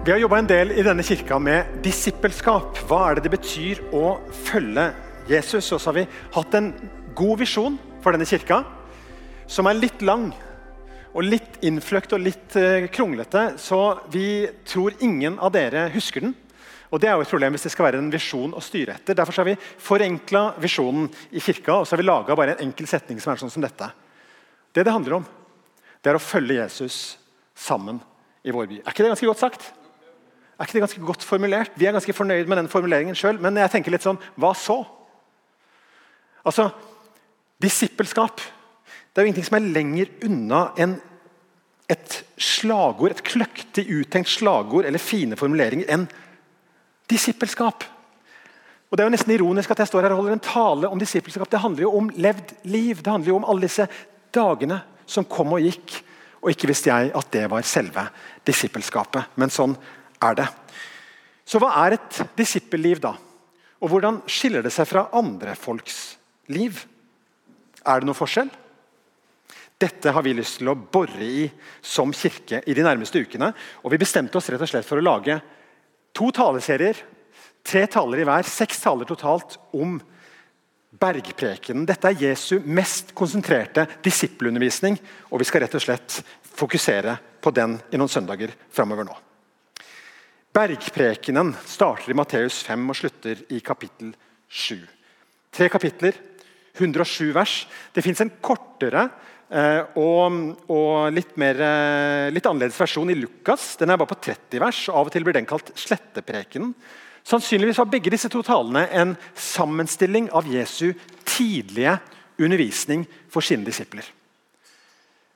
Vi har jobba en del i denne kirka med disippelskap. Hva er det det betyr å følge Jesus? Og så har vi hatt en god visjon for denne kirka, som er litt lang og litt innfløkt og litt eh, kronglete. Så vi tror ingen av dere husker den. Og Det er jo et problem hvis det skal være en visjon å styre etter. Derfor har vi forenkla visjonen i kirka og så har vi laga en enkel setning som er sånn som dette. Det det handler om, det er å følge Jesus sammen i vår by. Er ikke det ganske godt sagt? Er ikke det ganske godt formulert? Vi er ganske fornøyd med den formuleringen sjøl, men jeg tenker litt sånn Hva så? Altså, Disippelskap det er jo ingenting som er lenger unna enn et slagord, et kløktig uttenkt slagord eller fine formuleringer enn disippelskap. Og Det er jo nesten ironisk at jeg står her og holder en tale om disippelskap. Det handler jo om levd liv. Det handler jo om alle disse dagene som kom og gikk. Og ikke visste jeg at det var selve disippelskapet. Men sånn er det. Så hva er et disippelliv, da? Og hvordan skiller det seg fra andre folks liv? Er det noe forskjell? Dette har vi lyst til å bore i som kirke i de nærmeste ukene. Og vi bestemte oss rett og slett for å lage to taleserier. Tre taler i hver, seks taler totalt om bergprekenen. Dette er Jesu mest konsentrerte disippelundervisning, og vi skal rett og slett fokusere på den i noen søndager framover nå. Bergprekenen starter i Matteus 5 og slutter i kapittel 7. Tre kapitler, 107 vers. Det fins en kortere eh, og, og litt, mer, eh, litt, annerledes versjon i Lukas. Den er bare på 30 vers. og Av og til blir den kalt sletteprekenen. Sannsynligvis var begge disse to talene en sammenstilling av Jesu tidlige undervisning for sine disipler.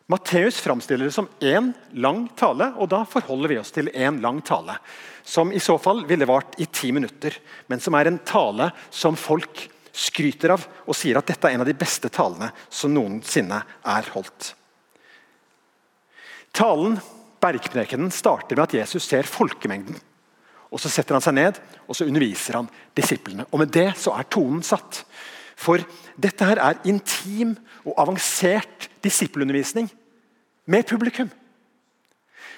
Matteus framstiller det som én lang tale, og da forholder vi oss til én lang tale. Som i så fall ville vart i ti minutter, men som er en tale som folk skryter av og sier at dette er en av de beste talene som noensinne er holdt. Talen, bergprekenen, starter med at Jesus ser folkemengden. Og Så setter han seg ned og så underviser han disiplene. Og Med det så er tonen satt. For dette her er intim og avansert disippelundervisning med publikum.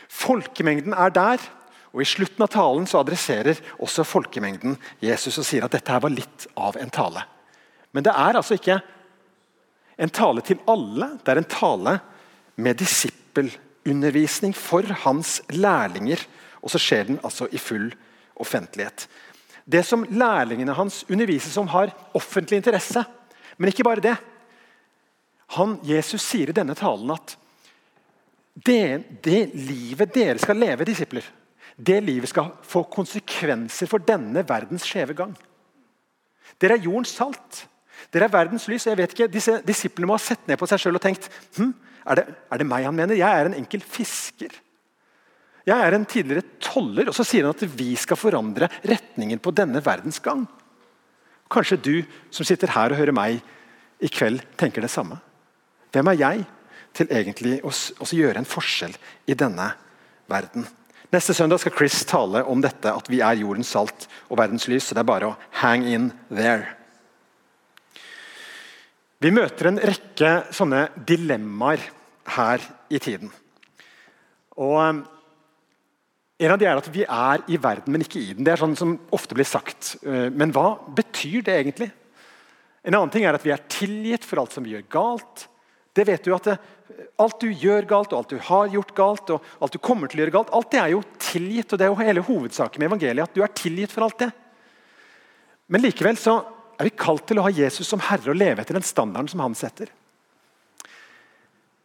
Folkemengden er der, og I slutten av talen så adresserer også folkemengden Jesus og sier at dette her var litt av en tale. Men det er altså ikke en tale til alle, det er en tale med disippelundervisning for hans lærlinger. Og så skjer den altså i full offentlighet. Det som lærlingene hans undervises om, har offentlig interesse. Men ikke bare det. Han, Jesus sier i denne talen at det, det livet dere skal leve, disipler, det livet skal få konsekvenser for denne verdens skjeve gang. Dere er jordens salt. Dere er verdens lys. jeg vet ikke, Disse disiplene må ha sett ned på seg sjøl og tenkt hm, er, det, er det meg han mener? Jeg er en enkel fisker. Jeg er en tidligere toller. Og så sier han at vi skal forandre retningen på denne verdens gang. Kanskje du som sitter her og hører meg i kveld, tenker det samme. Hvem er jeg til egentlig å, å gjøre en forskjell i denne verden? Neste søndag skal Chris tale om dette, at vi er jordens salt og verdens lys. så Det er bare å hang in there. Vi møter en rekke sånne dilemmaer her i tiden. Og um, En av de er at vi er i verden, men ikke i den. Det er sånn som ofte blir sagt. Uh, men hva betyr det egentlig? En annen ting er at vi er tilgitt for alt som vi gjør galt. Det vet du at det, Alt du gjør galt, og alt du har gjort galt, og alt du kommer til å gjøre galt, alt det er jo tilgitt. og Det er jo hele hovedsaken med evangeliet, at du er tilgitt for alt det. Men likevel så er vi kalt til å ha Jesus som herre og leve etter den standarden som han setter.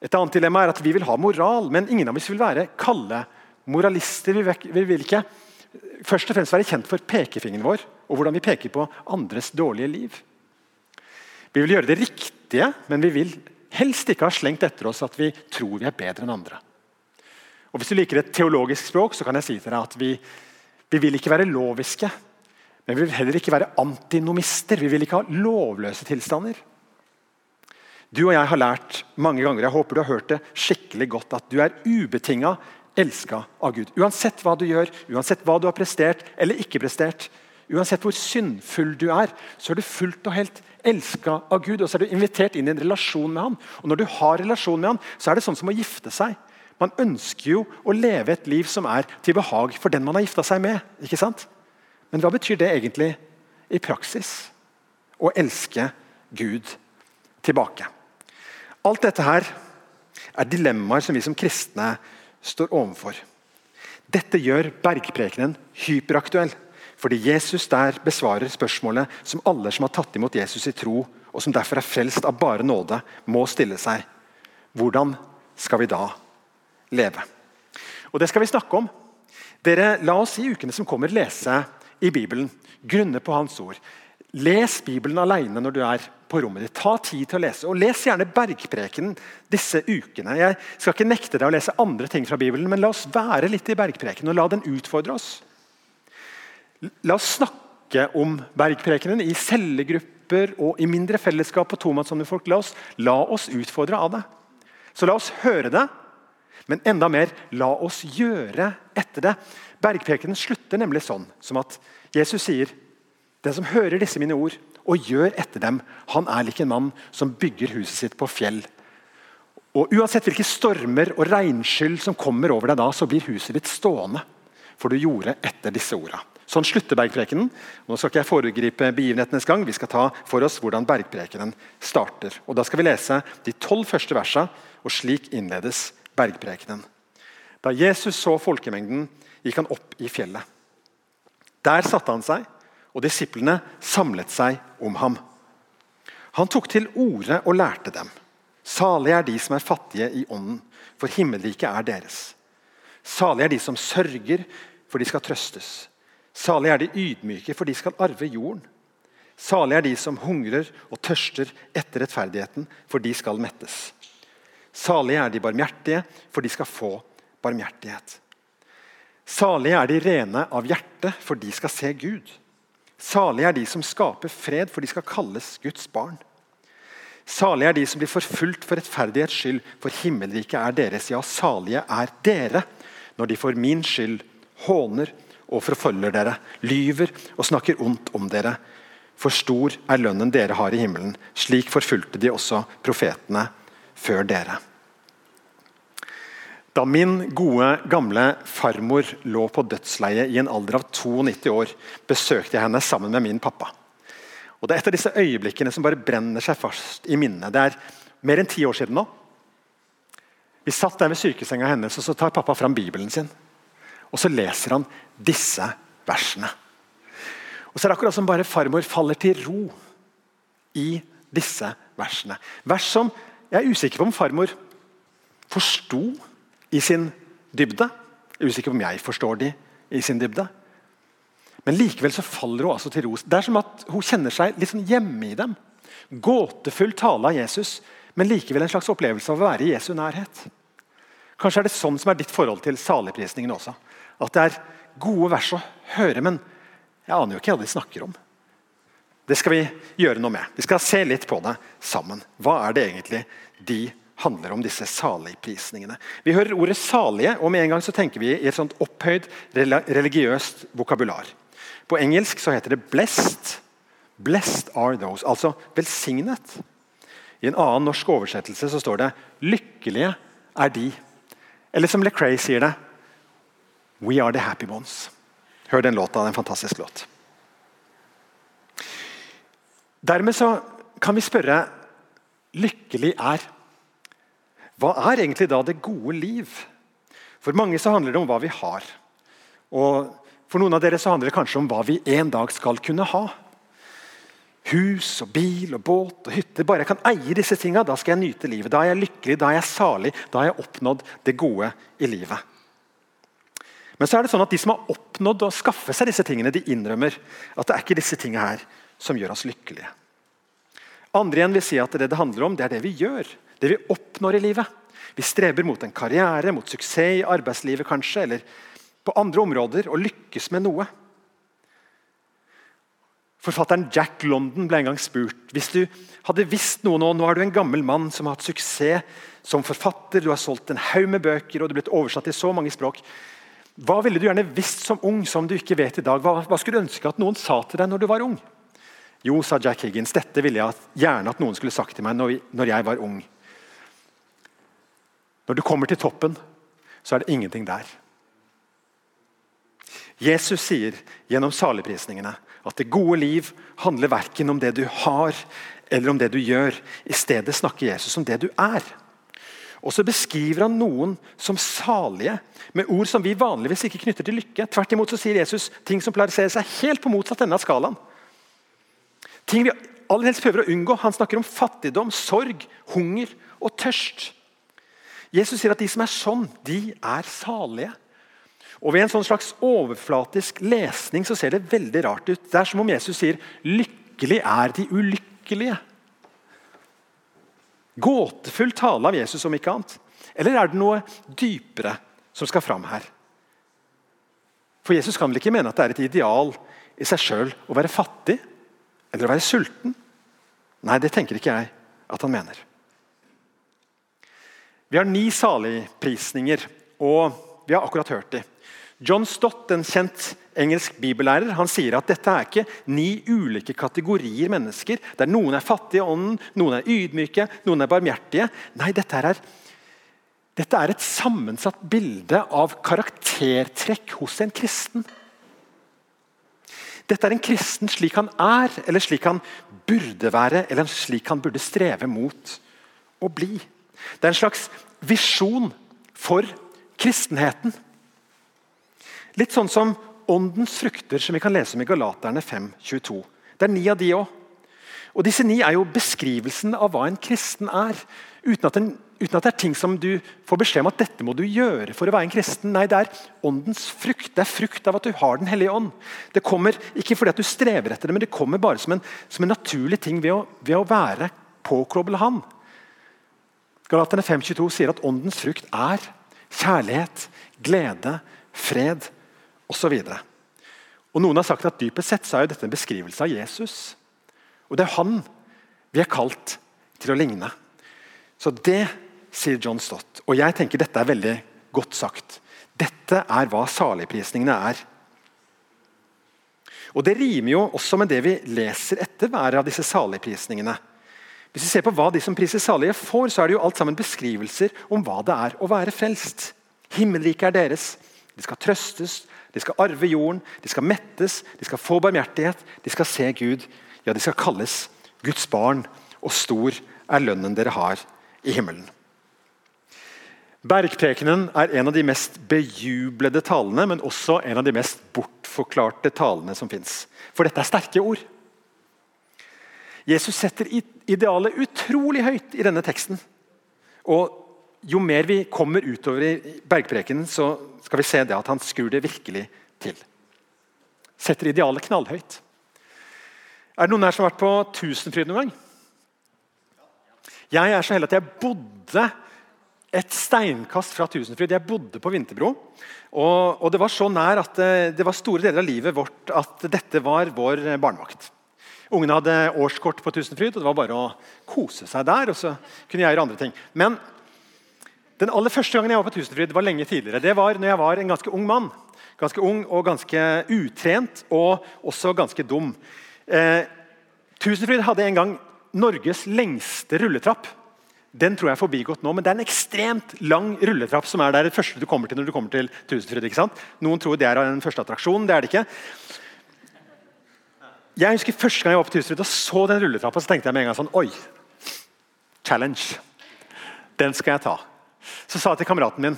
Et annet dilemma er at Vi vil ha moral, men ingen av oss vil være kalde moralister. Vi vil ikke først og fremst være kjent for pekefingeren vår og hvordan vi peker på andres dårlige liv. Vi vil gjøre det riktige, men vi vil helst ikke ha slengt etter oss at vi tror vi er bedre enn andre. Og Hvis du liker et teologisk språk, så kan jeg si til deg at vi, vi vil ikke være loviske. Men vi vil heller ikke være antinomister. Vi vil ikke ha lovløse tilstander. Du og jeg har lært mange ganger jeg håper du har hørt det skikkelig godt, at du er ubetinga elska av Gud. Uansett hva du gjør, uansett hva du har prestert eller ikke prestert, uansett hvor syndfull du er, så er du fullt og helt elska av Gud. Og så er du invitert inn i en relasjon med ham. Og Når du har relasjon med ham, så er det sånn som å gifte seg. Man ønsker jo å leve et liv som er til behag for den man har gifta seg med. ikke sant? Men hva betyr det egentlig i praksis? Å elske Gud tilbake. Alt dette her er dilemmaer som vi som kristne står overfor. Dette gjør bergprekenen hyperaktuell. Fordi Jesus der besvarer spørsmålet som alle som har tatt imot Jesus i tro, og som derfor er frelst av bare nåde, må stille seg. Hvordan skal vi da leve? Og Det skal vi snakke om. Dere, La oss i ukene som kommer lese i Bibelen, grunne på Hans ord. Les Bibelen alene når du er på rommet ditt. Ta tid til å lese. Og Les gjerne Bergprekenen disse ukene. Jeg skal ikke nekte deg å lese andre ting fra Bibelen, men la oss være litt i Bergprekenen og la den utfordre oss. La oss snakke om Bergprekenen i cellegrupper og i mindre fellesskap og folk. La oss, la oss utfordre av det. Så la oss høre det, men enda mer la oss gjøre etter det. Bergprekenen slutter nemlig sånn som at Jesus sier den som hører disse mine ord og gjør etter dem, han er lik en mann som bygger huset sitt på fjell. Og Uansett hvilke stormer og regnskyll som kommer over deg da, så blir huset ditt stående. For du gjorde etter disse ordene. Sånn slutter bergprekenen. Nå skal ikke jeg foregripe begivenhetenes gang. Vi skal ta for oss hvordan bergprekenen starter. Og Da skal vi lese de tolv første versene, og slik innledes bergprekenen. Da Jesus så folkemengden, gikk han opp i fjellet. Der satte han seg, og disiplene samlet seg om ham. Han tok til orde og lærte dem. Salige er de som er fattige i ånden, for himmelriket er deres. Salige er de som sørger, for de skal trøstes. Salige er de ydmyke, for de skal arve jorden. Salige er de som hungrer og tørster etter rettferdigheten, for de skal mettes. Salige er de barmhjertige, for de skal få barmhjertighet. Salige er de rene av hjerte, for de skal se Gud. Salige er de som skaper fred, for de skal kalles Guds barn. Salige er de som blir forfulgt for rettferdighets skyld, for himmelriket er deres. Ja, salige er dere når de for min skyld håner og forfølger dere, lyver og snakker ondt om dere. For stor er lønnen dere har i himmelen. Slik forfulgte de også profetene før dere. Da min gode, gamle farmor lå på dødsleiet i en alder av 92 år, besøkte jeg henne sammen med min pappa. Og Det er et av disse øyeblikkene som bare brenner seg fast i minnet. Det er mer enn ti år siden nå. Vi satt der ved sykesenga hennes, og så tar pappa fram Bibelen sin. Og så leser han disse versene. Og så er det akkurat som bare farmor faller til ro i disse versene. Vers som jeg er usikker på om farmor forsto i sin dybde. Jeg er usikker på om jeg forstår de i sin dybde. Men likevel så faller hun altså til ros. Det er som at hun kjenner seg litt sånn hjemme i dem. Gåtefull tale av Jesus, men likevel en slags opplevelse av å være i Jesu nærhet. Kanskje er det sånn som er ditt forhold til saligprisningen også. At det er gode vers å høre, men jeg aner jo ikke hva de snakker om. Det skal vi gjøre noe med. Vi skal se litt på det sammen. Hva er det egentlig de handler om, disse saligprisningene? Vi hører ordet 'salige', og med en gang så tenker vi i et sånt opphøyd religiøst vokabular. På engelsk så heter det 'blessed'. Blessed are those, altså velsignet. I en annen norsk oversettelse så står det 'lykkelige er de'. Eller som LeCrae sier det We are the happy ones. Hør den låta. Det er en fantastisk låt. Dermed så kan vi spørre lykkelig er. Hva er egentlig da det gode liv? For mange så handler det om hva vi har. Og For noen av dere så handler det kanskje om hva vi en dag skal kunne ha. Hus og bil og båt og hytte. Bare jeg kan eie disse tingene, da skal jeg nyte livet. Da er jeg lykkelig, da er jeg salig, da har jeg oppnådd det gode i livet. Men så er det sånn at de som har oppnådd å skaffe seg disse tingene, de innrømmer at det er ikke disse tingene her som gjør oss lykkelige. Andre igjen vil si at det det handler om, det er det vi gjør. Det vi oppnår i livet. Vi streber mot en karriere, mot suksess i arbeidslivet kanskje, eller på andre områder, og lykkes med noe. Forfatteren Jack London ble en gang spurt hvis du hadde visst noe nå Nå er du en gammel mann som har hatt suksess som forfatter, du har solgt en haug med bøker og du er blitt oversatt til så mange språk. Hva ville du gjerne visst som ung som du ikke vet i dag? Hva, hva skulle du ønske at noen sa til deg når du var ung? Jo, sa Jack Higgins, dette ville jeg gjerne at noen skulle sagt til meg når, jeg var ung. Når du kommer til toppen, så er det ingenting der. Jesus sier gjennom saligprisningene at det gode liv handler verken om det du har eller om det du gjør. I stedet snakker Jesus om det du er. Og så beskriver han noen som salige, med ord som vi vanligvis ikke knytter til lykke. Tvert imot så sier Jesus ting som polariserer seg helt på motsatt ende av skalaen. Ting vi aller helst prøver å unngå. Han snakker om fattigdom, sorg, hunger og tørst. Jesus sier at de som er sånn, de er salige. Og Ved en sånn slags overflatisk lesning så ser det veldig rart ut. Det er som om Jesus sier 'lykkelig er de ulykkelige'. Gåtefull tale av Jesus, om ikke annet. Eller er det noe dypere som skal fram her? For Jesus kan vel ikke mene at det er et ideal i seg sjøl å være fattig eller å være sulten? Nei, det tenker ikke jeg at han mener. Vi har ni saligprisninger, og vi har akkurat hørt dem. John Stott, en kjent engelsk bibellærer, han sier at dette er ikke ni ulike kategorier mennesker, der noen er fattige i ånden, noen er ydmyke, noen er barmhjertige. Nei, dette er, dette er et sammensatt bilde av karaktertrekk hos en kristen. Dette er en kristen slik han er, eller slik han burde være, eller slik han burde streve mot å bli. Det er en slags visjon for kristenheten. Litt sånn som åndens frukter, som vi kan lese om i Galaterne 5.22. Det er ni av de òg. Og Disse ni er jo beskrivelsen av hva en kristen er. Uten at, en, uten at, det er ting som du får beskjed om at dette må du gjøre for å være en kristen. Nei, det er åndens frukt. Det er frukt av at du har Den hellige ånd. Det kommer ikke fordi at du strever etter det, men det kommer bare som en, som en naturlig ting ved å, ved å være påkobla Han. Galaterne 5.22 sier at åndens frukt er kjærlighet, glede, fred osv. Noen har sagt at dypest sett så er dette en beskrivelse av Jesus. Og Det er han vi er kalt til å ligne. Så det sier John Stott. Og jeg tenker dette er veldig godt sagt. Dette er hva saligprisningene er. Og Det rimer jo også med det vi leser etter hver av disse saligprisningene. Hvis vi ser på hva de som priser salige får, så er det jo alt sammen beskrivelser om hva det er å være frelst. Himmelriket er deres. De skal trøstes, de skal arve jorden, de skal mettes, de skal få barmhjertighet, de skal se Gud. Ja, de skal kalles Guds barn, og stor er lønnen dere har i himmelen. Bergprekenen er en av de mest bejublede talene, men også en av de mest bortforklarte talene som fins. For dette er sterke ord. Jesus setter idealet utrolig høyt i denne teksten. Og jo mer vi kommer utover i bergprekenen, så skal vi se det at han skrur det virkelig til. Setter idealet knallhøyt. Er det noen her som har vært på Tusenfryd noen gang? Jeg er så heldig at jeg bodde et steinkast fra Tusenfryd. Jeg bodde på Vinterbro. Og, og, det var så nær at det, eh, det var store deler av livet vårt at dette var vår barnevakt. Ungene hadde årskort på Tusenfryd, og det var bare å kose seg der. og så kunne jeg gjøre andre ting. Men den aller første gangen jeg var på Tusenfryd, var lenge tidligere. Det var når jeg var en ganske ung mann. Ganske ung og ganske utrent, og også ganske dum. Eh, Tusenfryd hadde en gang Norges lengste rulletrapp. Den tror jeg er forbigått nå, men det er en ekstremt lang rulletrapp som er der det første du kommer til når du kommer til Tusenfryd. ikke sant? Noen tror det er den første attraksjonen. Det er det ikke. Jeg husker Første gang jeg var på Tusenfryd og så den rulletrappa, så tenkte jeg med en gang sånn Oi! Challenge. Den skal jeg ta. Så sa jeg til kameraten min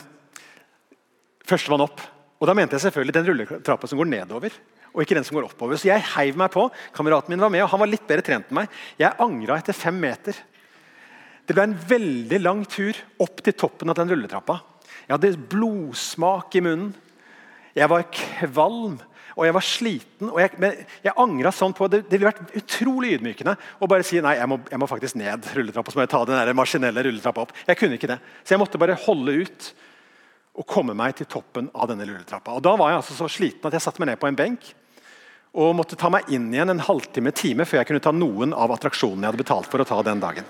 Førstemann opp. Og da mente jeg selvfølgelig den rulletrappa som går nedover. og ikke den som går oppover. Så jeg heiv meg på. Kameraten min var med, og han var litt bedre trent enn meg. Jeg angra etter fem meter. Det ble en veldig lang tur opp til toppen av den rulletrappa. Jeg hadde blodsmak i munnen. Jeg var kvalm og jeg var sliten. og Jeg, jeg angra sånn på det. Det ville vært utrolig ydmykende å bare si nei, jeg må, jeg må faktisk ned rulletrappa. Så må jeg ta den der maskinelle rulletrappa opp. Jeg kunne ikke det. Så jeg måtte bare holde ut og komme meg til toppen av denne rulletrappa. Og Da var jeg altså så sliten at jeg satte meg ned på en benk og måtte ta meg inn igjen en halvtime-time før jeg kunne ta noen av attraksjonene jeg hadde betalt for å ta den dagen.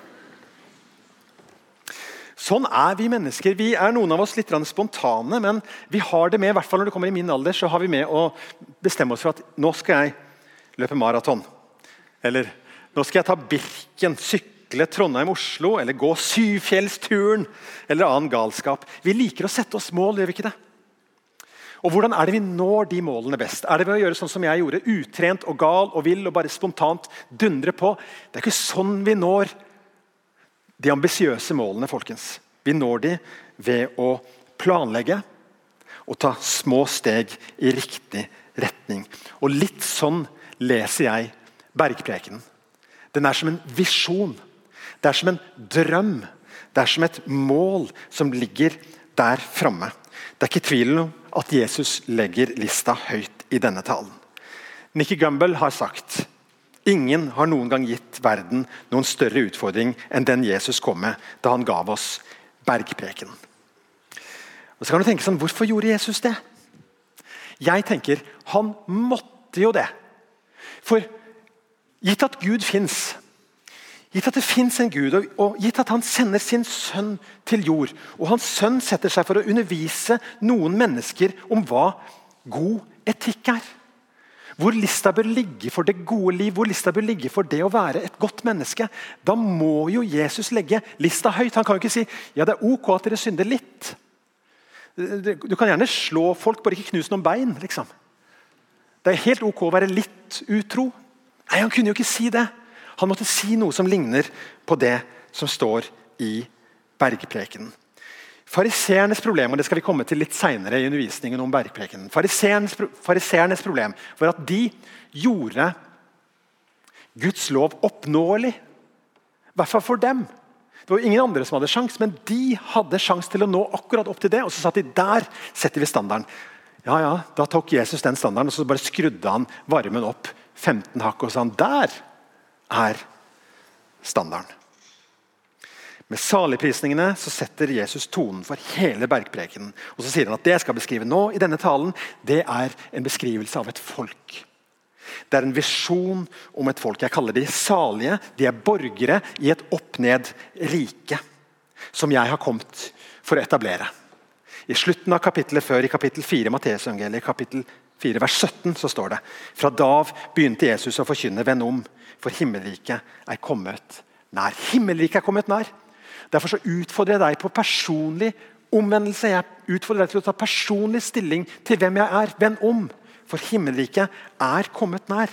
Sånn er vi mennesker. Vi er noen av oss litt spontane, men vi har det med i hvert fall når det kommer i min alder, så har vi med å bestemme oss for at nå skal jeg løpe maraton. Eller nå skal jeg ta Birken, sykle Trondheim-Oslo eller gå Syvfjellsturen eller annen galskap. Vi liker å sette oss mål, gjør vi ikke det? Og Hvordan er det vi når de målene best? Er det ved å gjøre sånn som jeg gjorde, utrent og gal og vill og bare spontant dundre på? Det er ikke sånn vi når de ambisiøse målene. folkens. Vi når de ved å planlegge og ta små steg i riktig retning. Og Litt sånn leser jeg Bergprekenen. Den er som en visjon. Det er som en drøm. Det er som et mål som ligger der framme. Det er ikke tvil om at Jesus legger lista høyt i denne talen. Nikki Gumbel har sagt ingen har noen gang gitt verden noen større utfordring enn den Jesus kom med da han gav oss bergpreken. Og så kan du tenke sånn, Hvorfor gjorde Jesus det? Jeg tenker han måtte jo det. For gitt at Gud fins, gitt at det fins en Gud, og, gitt at han sender sin sønn til jord, og hans sønn setter seg for å undervise noen mennesker om hva god etikk er hvor lista bør ligge for det gode liv, hvor lista bør ligge for det å være et godt menneske, da må jo Jesus legge lista høyt. Han kan jo ikke si ja, det er ok at dere synder litt. Du kan gjerne slå folk, bare ikke knuse noen bein. liksom. Det er helt ok å være litt utro. Nei, Han kunne jo ikke si det. Han måtte si noe som ligner på det som står i bergprekenen. Fariseernes problem og det skal vi komme til litt senere i undervisningen om bergprekenen, fariseernes problem var at de gjorde Guds lov oppnåelig. I hvert fall for dem. Det var ingen andre som hadde sjans, men de hadde sjans til å nå akkurat opp til det. Og så satt de der setter vi standarden. Ja, ja, Da tok Jesus den standarden og så bare skrudde han varmen opp 15 hakk og sa han, der er standarden. Med saligprisningene så setter Jesus tonen for hele bergprekenen. Og så sier han at Det jeg skal beskrive nå, i denne talen, det er en beskrivelse av et folk. Det er en visjon om et folk. Jeg kaller de salige. De er borgere i et opp-ned-rike som jeg har kommet for å etablere. I slutten av kapittelet før, i kapittel 4 Matteusevangeliet, kapittel 4, vers 17, så står det Fra da begynte Jesus å forkynne 'venn om', for himmelriket er kommet nær. Himmelriket er kommet nær. Derfor så utfordrer jeg deg på personlig omvendelse. Jeg utfordrer deg til å ta personlig stilling til hvem jeg er. Vend om, for himmelriket er kommet nær.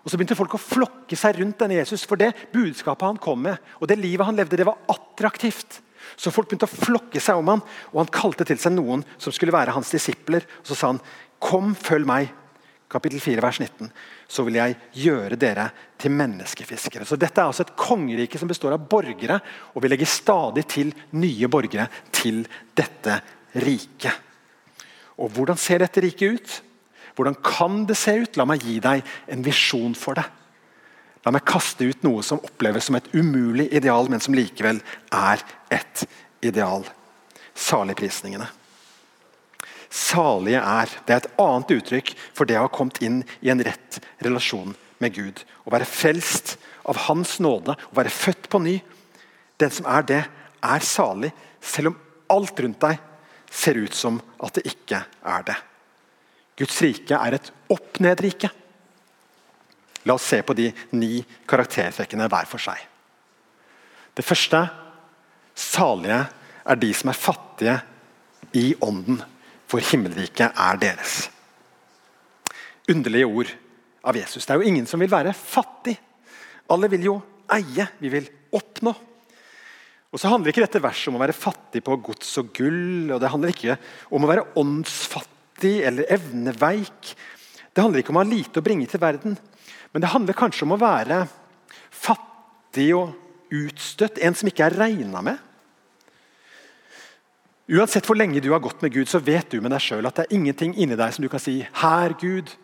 Og Så begynte folk å flokke seg rundt denne Jesus, for det budskapet han kom med, og det livet han levde, det var attraktivt. Så folk begynte å flokke seg om han, og han kalte til seg noen som skulle være hans disipler. Og Så sa han, 'Kom, følg meg' kapittel 4, vers 19, så vil jeg gjøre dere til menneskefiskere. Så Dette er altså et kongerike som består av borgere, og vi legger stadig til nye borgere til dette riket. Og Hvordan ser dette riket ut? Hvordan kan det se ut? La meg gi deg en visjon for det. La meg kaste ut noe som oppleves som et umulig ideal, men som likevel er et ideal. Saligprisningene salige er. Det er et annet uttrykk for det å ha kommet inn i en rett relasjon med Gud. Å være frelst av Hans nåde, å være født på ny. Den som er det, er salig, selv om alt rundt deg ser ut som at det ikke er det. Guds rike er et opp-ned-rike. La oss se på de ni karaktertrekkene hver for seg. Det første salige er de som er fattige i ånden for himmelriket er deres. Underlige ord av Jesus. Det er jo ingen som vil være fattig. Alle vil jo eie. Vi vil oppnå. Og så handler ikke dette verset om å være fattig på gods og gull. og Det handler ikke om å være åndsfattig eller evneveik. Det handler ikke om å ha lite å bringe til verden. Men det handler kanskje om å være fattig og utstøtt. En som ikke er regna med. Uansett hvor lenge du har gått med Gud, så vet du med deg sjøl at det er ingenting inni deg som du kan si 'Her, Gud'.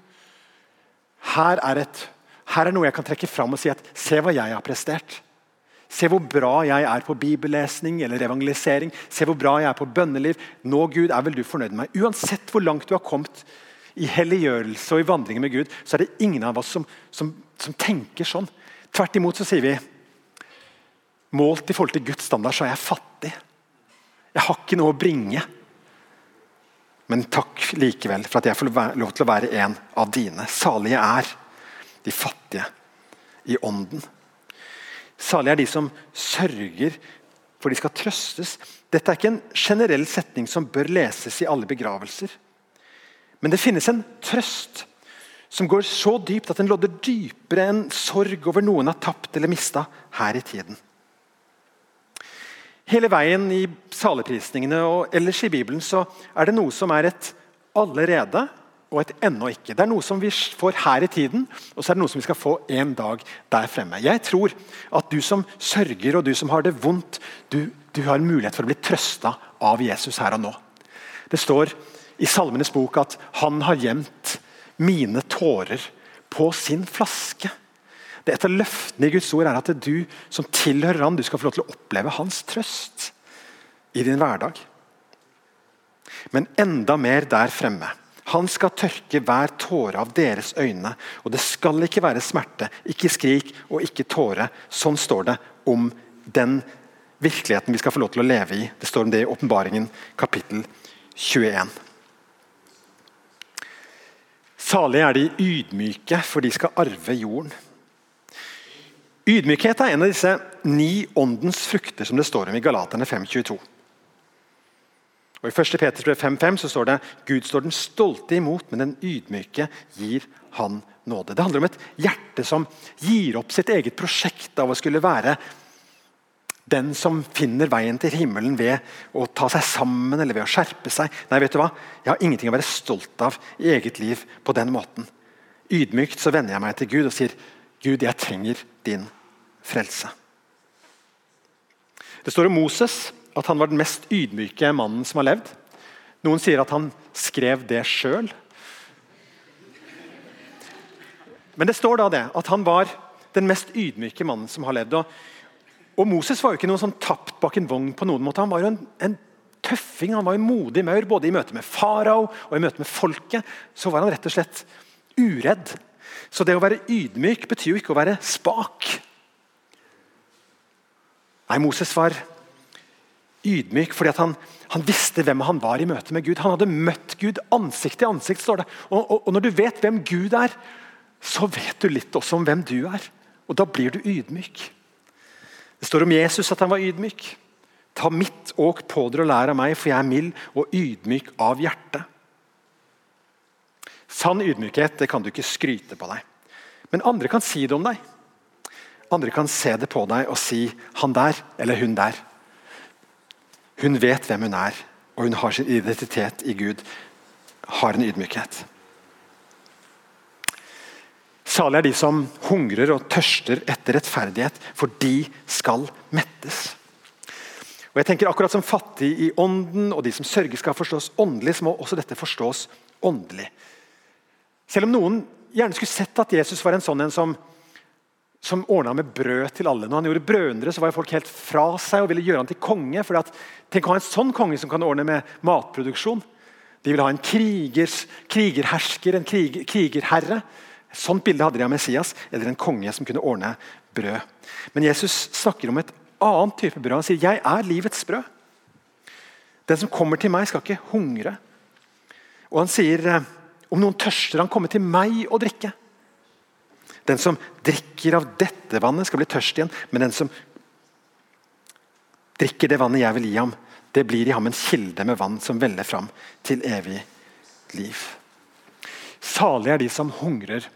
Her er, et, her er noe jeg kan trekke fram og si at 'se hva jeg har prestert'. Se hvor bra jeg er på bibellesning eller evangelisering. Se hvor bra jeg er på bønneliv. Nå, Gud, er vel du fornøyd med meg? Uansett hvor langt du har kommet i helliggjørelse og i vandringen med Gud, så er det ingen av oss som, som, som tenker sånn. Tvert imot så sier vi målt i forhold til Guds standard så er jeg fattig. Jeg har ikke noe å bringe. Men takk likevel for at jeg får lov til å være en av dine. Salige er de fattige i ånden. Salige er de som sørger, for de skal trøstes. Dette er ikke en generell setning som bør leses i alle begravelser. Men det finnes en trøst som går så dypt at den lodder dypere enn sorg over noen har tapt eller mista her i tiden. Hele veien i saleprisningene og ellers i Bibelen så er det noe som er et allerede og et ennå ikke. Det er noe som vi får her i tiden, og så er det noe som vi skal få en dag der fremme. Jeg tror at du som sørger og du som har det vondt, du, du har mulighet for å bli trøsta av Jesus her og nå. Det står i Salmenes bok at han har gjemt mine tårer på sin flaske. Det Et av løftene i Guds ord er at du som tilhører han, du skal få lov til å oppleve hans trøst i din hverdag. Men enda mer der fremme. Han skal tørke hver tåre av deres øyne. Og det skal ikke være smerte, ikke skrik og ikke tåre. Sånn står det om den virkeligheten vi skal få lov til å leve i. Det står om det i Åpenbaringen kapittel 21. Salige er de ydmyke, for de skal arve jorden. Ydmykhet er en av disse ni åndens frukter som det står om i Galaterne 5.22. Og I 1. Peters brev 5.5 så står det Gud står den stolte imot, men den ydmyke gir han nåde. Det handler om et hjerte som gir opp sitt eget prosjekt av å skulle være den som finner veien til himmelen ved å ta seg sammen eller ved å skjerpe seg. Nei, vet du hva? Jeg har ingenting å være stolt av i eget liv på den måten. Ydmykt så vender jeg meg til Gud og sier Gud, jeg trenger din frelse. Det står om Moses at han var den mest ydmyke mannen som har levd. Noen sier at han skrev det sjøl. Men det står da det, at han var den mest ydmyke mannen som har levd. Og, og Moses var jo ikke noen sånn tapt bak en vogn. på noen måte. Han var jo en, en tøffing, han var en modig maur. Både i møte med farao og i møte med folket. Så var han rett og slett uredd. Så det å være ydmyk betyr jo ikke å være spak. Nei, Moses var ydmyk fordi han, han, visste hvem han var i møte med Gud. Han hadde møtt Gud ansikt til ansikt. står det. Og, og, og, Når du vet hvem Gud er, så vet du litt også om hvem du er. Og da blir du ydmyk. Det står om Jesus at han var ydmyk. Ta mitt åk på dere og lær av meg, for jeg er mild og ydmyk av hjerte. Sann ydmykhet det kan du ikke skryte på deg. Men andre kan si det om deg. Andre kan se det på deg og si 'han der' eller 'hun der'. Hun vet hvem hun er, og hun har sin identitet i Gud. Har en ydmykhet. Salig er de som hungrer og tørster etter rettferdighet, for de skal mettes. Og jeg tenker Akkurat som fattig i ånden og de som sørger skal forstås åndelig, så må også dette forstås åndelig. Selv om noen gjerne skulle sett at Jesus var en sånn en som som ordna med brød til alle. Når han gjorde brødundere, så var folk helt fra seg og ville gjøre han til konge. For at, tenk å ha en sånn konge som kan ordne med matproduksjon. De ville ha en krigers, krigerhersker, en krig, krigerherre. Et sånt bilde hadde de av Messias, eller en konge som kunne ordne brød. Men Jesus snakker om et annet type brød. Han sier 'Jeg er livets brød'. Den som kommer til meg, skal ikke hungre. Og han sier om noen tørster, han kommer til meg og drikke. Den som drikker av dette vannet, skal bli tørst igjen. Men den som drikker det vannet jeg vil gi ham, det blir i ham en kilde med vann som veller fram til evig liv. Salige er de som hungrer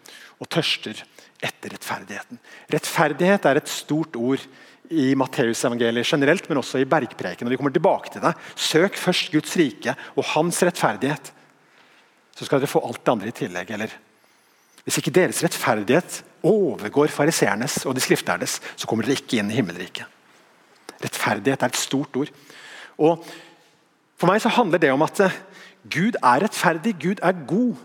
og tørster etter rettferdigheten. Rettferdighet er et stort ord i Matteusevangeliet generelt, men også i bergpreken. og vi kommer tilbake til det. Søk først Guds rike og hans rettferdighet, så skal dere få alt det andre i tillegg. eller hvis ikke deres rettferdighet overgår fariseernes og de skriftlærdes, så kommer dere ikke inn i himmelriket. Rettferdighet er et stort ord. Og For meg så handler det om at eh, Gud er rettferdig, Gud er god.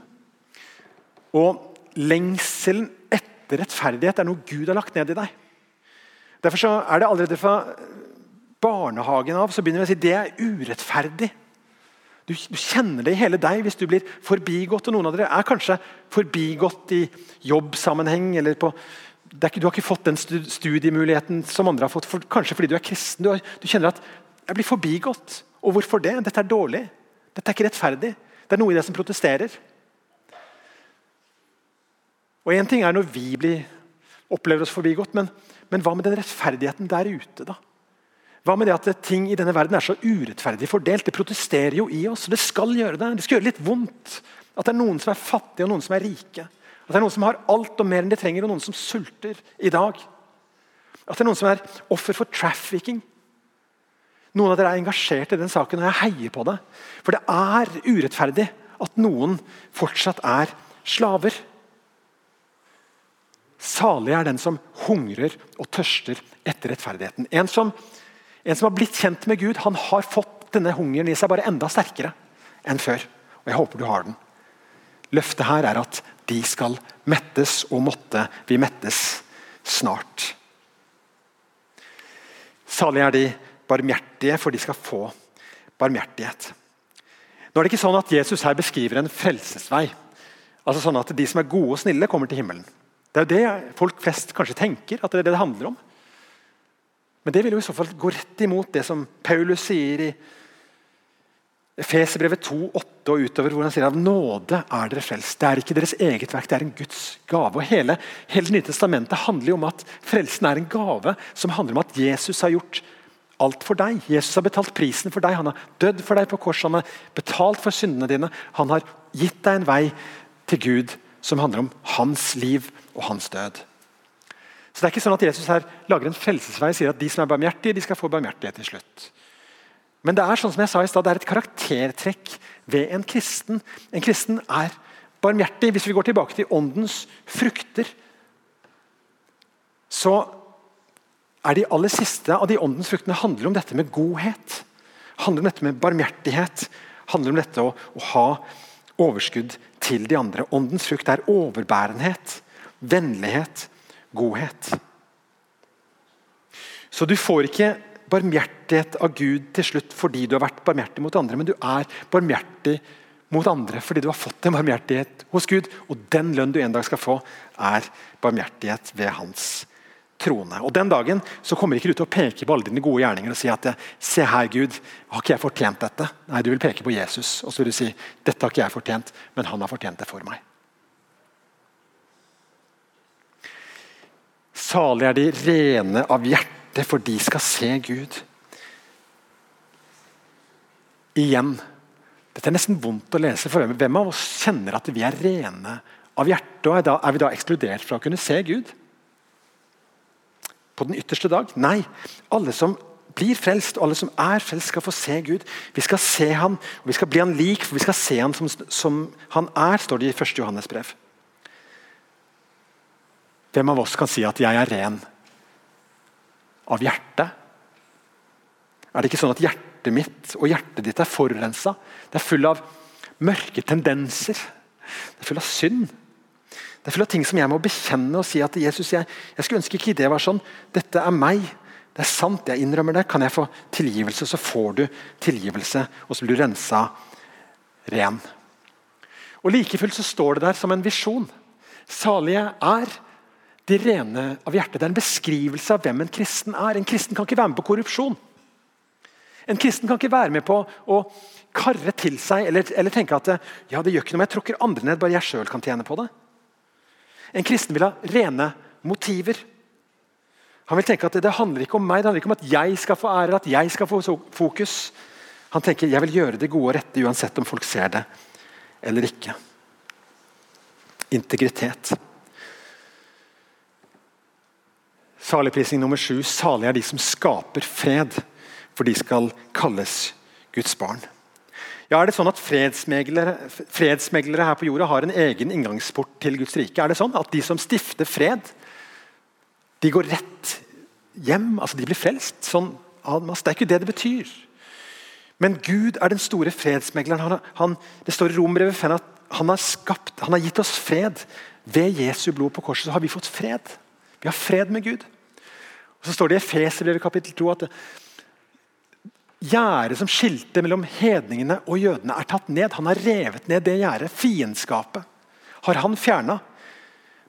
Og lengselen etter rettferdighet er noe Gud har lagt ned i deg. Derfor så er det allerede fra barnehagen av så begynner vi å si det er urettferdig. Du, kjenner det i hele deg hvis du blir forbigått. og Noen av dere er kanskje forbigått i jobbsammenheng. eller på, ikke, Du har ikke fått den studiemuligheten som andre har fått, for, kanskje fordi du er kristen. Du, har, du, kjenner at 'jeg blir forbigått'. Og hvorfor det? Dette er dårlig. Dette er ikke rettferdig. Det er noe i det som protesterer. Og Én ting er når vi blir, opplever oss forbigått, men, men hva med den rettferdigheten der ute, da? Hva med det at ting i denne verden er så urettferdig fordelt? Det protesterer jo i oss. Det skal gjøre det. Det skal gjøre litt vondt. At det er noen som er fattige, og noen som er rike. At det er noen som har alt og mer enn de trenger, og noen som sulter i dag. At det er noen som er offer for trafficking. Noen av dere er engasjert i den saken, og jeg heier på det. For det er urettferdig at noen fortsatt er slaver. Salig er den som hungrer og tørster etter rettferdigheten. En som, en som har blitt kjent med Gud, han har fått denne hungeren i seg bare enda sterkere enn før. Og Jeg håper du har den. Løftet her er at de skal mettes, og måtte vi mettes snart. Salig er de barmhjertige, for de skal få barmhjertighet. Nå er det ikke sånn at Jesus her beskriver en frelsesvei. Altså sånn at De som er gode og snille, kommer til himmelen. Det er jo det folk flest kanskje tenker at det er det det handler om. Men det vil jo i så fall gå rett imot det som Paulus sier i Efeserbrevet 2,8 og utover, hvor han sier av nåde er dere frelst. Det er ikke deres eget verk, det er en Guds gave. Og Hele, hele Nye testamentet handler jo om at frelsen er en gave som handler om at Jesus har gjort alt for deg. Jesus har betalt prisen for deg. Han har dødd for deg på korset. Han har betalt for syndene dine. Han har gitt deg en vei til Gud som handler om hans liv og hans død. Så Det er ikke sånn at Jesus her lager en frelsesvei og sier at de som er barmhjertige, de skal få barmhjertighet til slutt. Men det er sånn som jeg sa i sted, det er et karaktertrekk ved en kristen. En kristen er barmhjertig. Hvis vi går tilbake til åndens frukter, så er de aller siste av de åndens fruktene handler om dette med godhet. Handler om dette med barmhjertighet. Handler om dette å, å ha overskudd til de andre. Åndens frukt er overbærenhet vennlighet, godhet. Så du får ikke barmhjertighet av Gud til slutt fordi du har vært barmhjertig mot andre, men du er barmhjertig mot andre fordi du har fått en barmhjertighet hos Gud. Og den lønn du en dag skal få, er barmhjertighet ved hans trone. Og Den dagen så kommer ikke du til å peke på alle dine gode gjerninger og si at se her Gud, har ikke jeg fortjent dette? Nei, Du vil peke på Jesus og så vil du si dette har ikke jeg fortjent, men han har fortjent det for meg. Salig er de rene av hjerte, for de skal se Gud. Igjen. Dette er nesten vondt å lese. for Hvem av oss kjenner at vi er rene av hjerte? og Er vi da ekskludert fra å kunne se Gud? På den ytterste dag? Nei. Alle som blir frelst, og alle som er frelst, skal få se Gud. Vi skal se ham, og vi skal bli han lik, for vi skal se ham som, som han er, står det i 1. Johannes brev. Hvem av oss kan si at 'jeg er ren av hjerte'? Er det ikke sånn at hjertet mitt og hjertet ditt er forurensa? Det er full av mørke tendenser. Det er full av synd. Det er full av ting som jeg må bekjenne og si at Jesus, jeg, jeg skulle ønske ikke det var sånn. Dette er meg. Det er sant, jeg innrømmer det. Kan jeg få tilgivelse, så får du tilgivelse, og så blir du rensa ren. Og Like fullt så står det der som en visjon. Salige er de rene av hjertet. Det er en beskrivelse av hvem en kristen er. En kristen kan ikke være med på korrupsjon. En kristen kan ikke være med på å karre til seg eller, eller tenke at ja, det gjør ikke noe jeg tråkker andre ned, bare jeg sjøl kan tjene på det. En kristen vil ha rene motiver. Han vil tenke at det, det handler ikke om meg, det handler ikke om at jeg skal få ære, at jeg skal få fokus. Han tenker jeg vil gjøre det gode og rette uansett om folk ser det eller ikke. Integritet. Saligprisning nummer sju. Salige er de som skaper fred, for de skal kalles Guds barn. Ja, er det sånn at fredsmeglere, fredsmeglere her på jorda har en egen inngangsport til Guds rike? Er det sånn at de som stifter fred, de går rett hjem? Altså, de blir frelst? Sånn, det er ikke det det betyr. Men Gud er den store fredsmegleren. Han, han, det står i Rombrevet 5 at han har, skapt, han har gitt oss fred. Ved Jesu blod på korset så har vi fått fred. Vi har fred med Gud. Så står det i Efeserbrevet kapittel 2 at gjerdet som skilte mellom hedningene og jødene, er tatt ned. Han har revet ned det gjerdet. Fiendskapet har han fjerna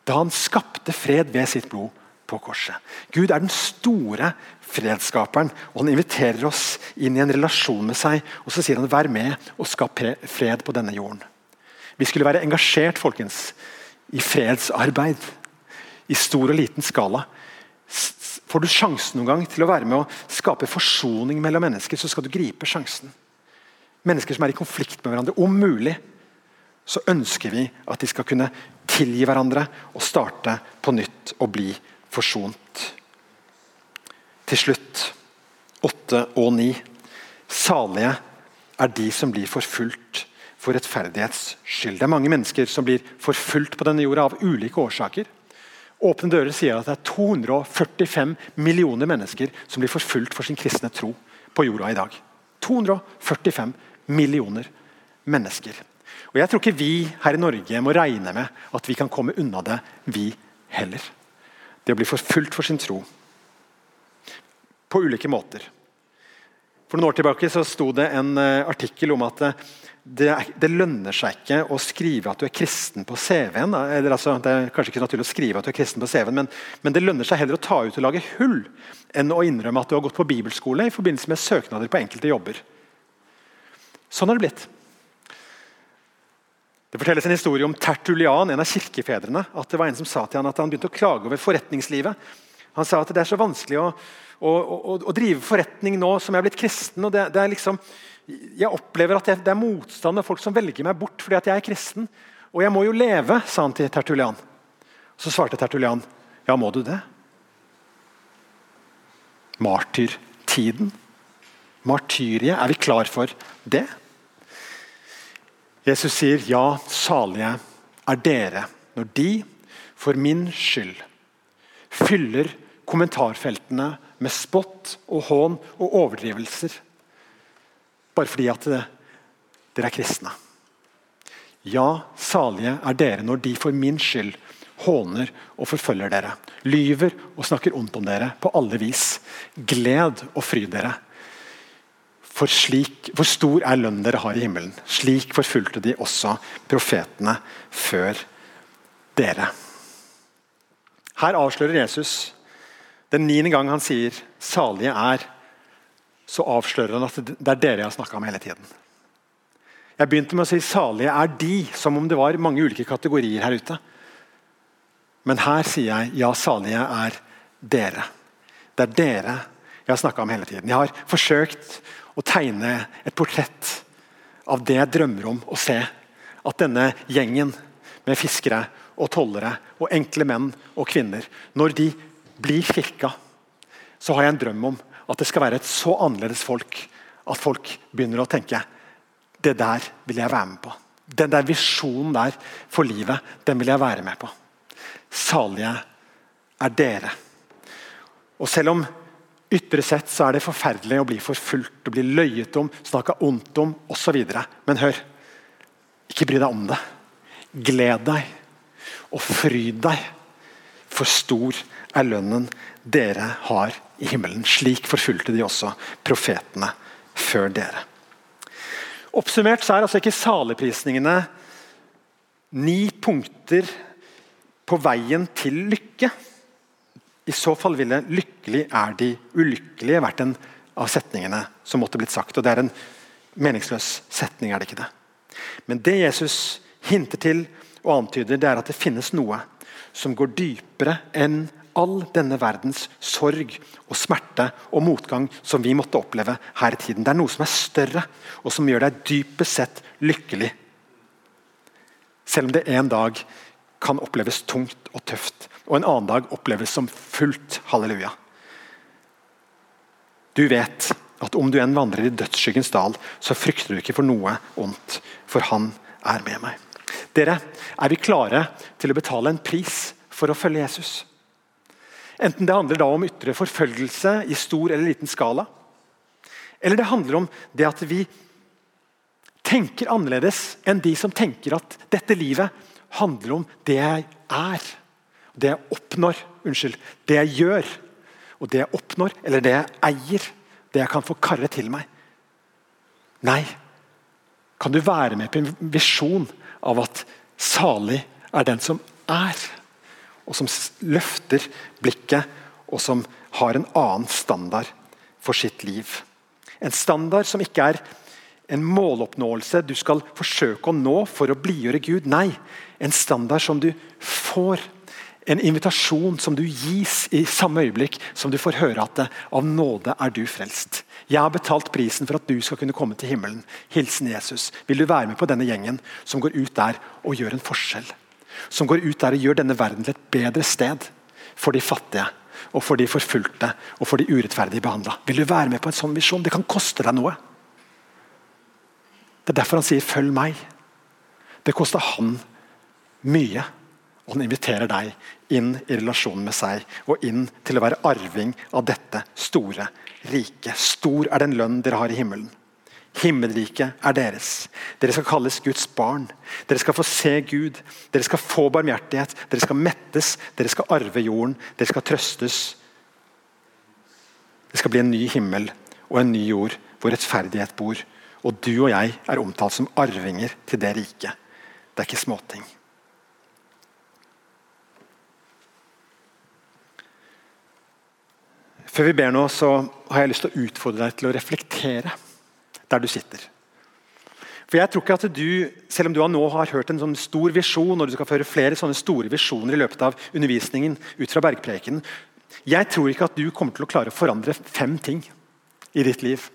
da han skapte fred ved sitt blod på korset. Gud er den store fredsskaperen, og han inviterer oss inn i en relasjon med seg. og Så sier han 'vær med og skap fred på denne jorden'. Vi skulle være engasjert folkens, i fredsarbeid. I stor og liten skala Får du sjansen noen gang til å være med å skape forsoning mellom mennesker, så skal du gripe sjansen. Mennesker som er i konflikt med hverandre. Om mulig så ønsker vi at de skal kunne tilgi hverandre og starte på nytt og bli forsont. Til slutt, åtte og ni. Salige er de som blir forfulgt for rettferdighets skyld. Det er mange mennesker som blir forfulgt på denne jorda av ulike årsaker. Åpne dører sier at det er 245 millioner mennesker som blir forfulgt for sin kristne tro på jorda i dag. 245 millioner mennesker. Og Jeg tror ikke vi her i Norge må regne med at vi kan komme unna det, vi heller. Det å bli forfulgt for sin tro. På ulike måter. For noen år tilbake så sto det en uh, artikkel om at uh, det, det, lønner seg ikke å skrive at du er kristen på CV-en. Altså, det er kanskje ikke naturlig å skrive at du er kristen på CV-en, men, men, det lønner seg heller å ta ut og lage hull enn å innrømme at du har gått på bibelskole i forbindelse med søknader på enkelte jobber. Sånn har det blitt. Det fortelles en historie om Tertulian, en av kirkefedrene. at det var En som sa til han at han begynte å klage over forretningslivet. Han sa at det er så vanskelig å, å, og, og drive forretning nå som jeg er blitt kristen. og det, det er liksom jeg opplever at det er motstand av folk som velger meg bort fordi at jeg er kristen. Og jeg må jo leve, sa han til Tertulian. Så svarte Tertulian, ja, må du det? Martyrtiden? Martyriet, er vi klar for det? Jesus sier, ja, salige er dere når de, for min skyld, fyller kommentarfeltene med spott og hån og overdrivelser bare fordi at eh, dere er kristne. Ja, salige er dere når de for min skyld håner og forfølger dere, lyver og snakker ondt om dere på alle vis. Gled og fryd dere. For, slik, for stor er lønnen dere har i himmelen. Slik forfulgte de også profetene før dere. Her avslører Jesus den niende gang han sier 'salige er' så avslører han at det er dere jeg har snakka om hele tiden. Jeg begynte med å si 'salige er de', som om det var mange ulike kategorier her ute. Men her sier jeg 'ja, salige er dere'. Det er dere jeg har snakka om hele tiden. Jeg har forsøkt å tegne et portrett av det jeg drømmer om å se. At denne gjengen med fiskere og tollere og enkle menn og kvinner, når de blir kirka, så har jeg en drøm om at det skal være et så annerledes folk at folk begynner å tenke det der vil jeg være med på. Den der visjonen der for livet, den vil jeg være med på. Salige er dere. Og selv om ytre sett så er det forferdelig å bli forfulgt, å bli løyet om, snakka ondt om osv. Men hør, ikke bry deg om det. Gled deg og fryd deg, for stor er lønnen dere har i himmelen. Slik forfulgte de også profetene før dere. Oppsummert så er altså ikke saleprisningene ni punkter på veien til lykke. I så fall ville 'lykkelig er de ulykkelige' vært en av setningene som måtte blitt sagt. og Det er en meningsløs setning, er det ikke det? Men det Jesus hinter til og antyder, det er at det finnes noe som går dypere enn all denne verdens sorg og smerte og motgang som vi måtte oppleve her i tiden. Det er noe som er større, og som gjør deg dypest sett lykkelig. Selv om det en dag kan oppleves tungt og tøft, og en annen dag oppleves som fullt halleluja. Du vet at om du enn vandrer i dødsskyggens dal, så frykter du ikke for noe ondt, for Han er med meg. Dere, er vi klare til å betale en pris for å følge Jesus? Enten det handler da om ytre forfølgelse i stor eller liten skala, eller det handler om det at vi tenker annerledes enn de som tenker at dette livet handler om det jeg er, det jeg oppnår, unnskyld, det jeg gjør, og det jeg oppnår, eller det jeg eier, det jeg kan få karre til meg. Nei, kan du være med på en visjon av at salig er den som er? og som løfter blikket, og som har en annen standard for sitt liv. En standard som ikke er en måloppnåelse du skal forsøke å nå for å blidgjøre Gud. Nei, en standard som du får. En invitasjon som du gis i samme øyeblikk som du får høre at det, av nåde er du frelst. Jeg har betalt prisen for at du skal kunne komme til himmelen. Hilsen Jesus. Vil du være med på denne gjengen som går ut der og gjør en forskjell? Som går ut der og gjør denne verden til et bedre sted for de fattige og for de forfulgte og for de urettferdig behandla. Vil du være med på en sånn visjon? Det kan koste deg noe. Det er derfor han sier 'følg meg'. Det koster han mye. Og han inviterer deg inn i relasjonen med seg og inn til å være arving av dette store riket. Stor er den lønn dere har i himmelen. Himmelriket er deres. Dere skal kalles Guds barn. Dere skal få se Gud. Dere skal få barmhjertighet. Dere skal mettes. Dere skal arve jorden. Dere skal trøstes. Det skal bli en ny himmel og en ny jord hvor rettferdighet bor. Og du og jeg er omtalt som arvinger til det riket. Det er ikke småting. Før vi ber nå, så har jeg lyst til å utfordre deg til å reflektere der du sitter. For jeg tror ikke at du, Selv om du nå har hørt en sånn stor visjon, og du skal føre flere sånne store visjoner i løpet av undervisningen ut fra bergprekenen, jeg tror ikke at du kommer til å klare å forandre fem ting i ditt liv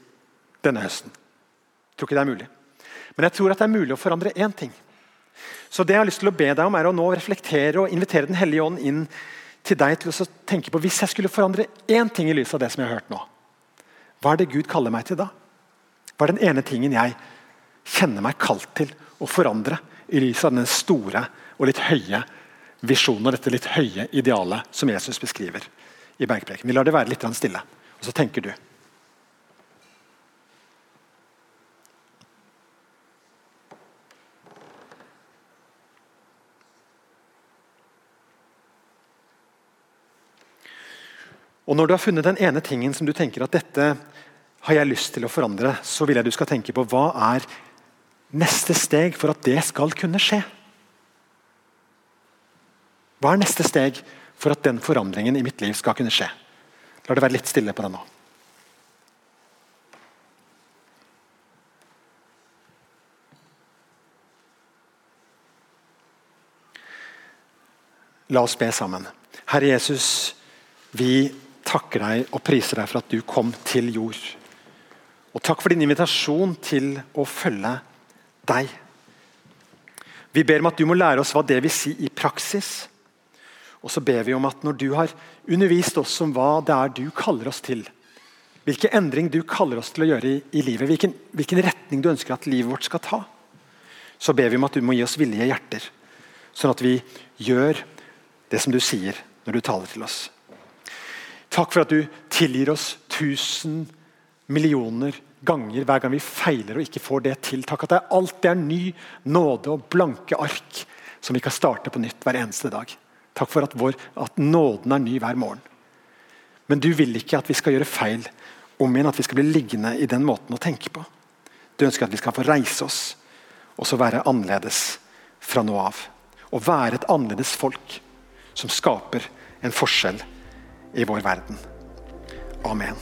denne høsten. Jeg tror ikke det er mulig. Men jeg tror at det er mulig å forandre én ting. Så det jeg har lyst til å be deg om er å nå reflektere og invitere Den hellige ånd inn til deg til å tenke på hvis jeg skulle forandre én ting i lys av det som jeg har hørt nå. Hva er det Gud kaller meg til da? Hva er den ene tingen jeg kjenner meg kalt til å forandre i lys av den store og litt høye visjonen og dette litt høye idealet som Jesus beskriver i bergpreken? Vi lar det være litt stille, og så tenker du. Og Når du har funnet den ene tingen som du tenker at dette har jeg lyst til å forandre, så vil jeg du skal tenke på hva er neste steg for at det skal kunne skje? Hva er neste steg for at den forandringen i mitt liv skal kunne skje? La det være litt stille på det nå. La oss be sammen. Herre Jesus, vi takker deg og priser deg for at du kom til jord. Og takk for din invitasjon til å følge deg. Vi ber om at du må lære oss hva det vil si i praksis. Og så ber vi om at når du har undervist oss om hva det er du kaller oss til, hvilken endring du kaller oss til å gjøre i, i livet, hvilken, hvilken, retning du ønsker at livet vårt skal ta, så ber vi om at du må gi oss villige hjerter, sånn at vi gjør det som du sier når du taler til oss. Takk for at du tilgir oss tusen millioner ganger hver gang vi feiler og ikke får det til. Takk at det alltid er ny nåde og blanke ark som vi kan starte på nytt hver eneste dag. Takk for at, vår, at nåden er ny hver morgen. Men du vil ikke at vi skal gjøre feil om igjen, at vi skal bli liggende i den måten å tenke på. Du ønsker at vi skal få reise oss og så være annerledes fra nå av. Å være et annerledes folk som skaper en forskjell i vår verden. Amen.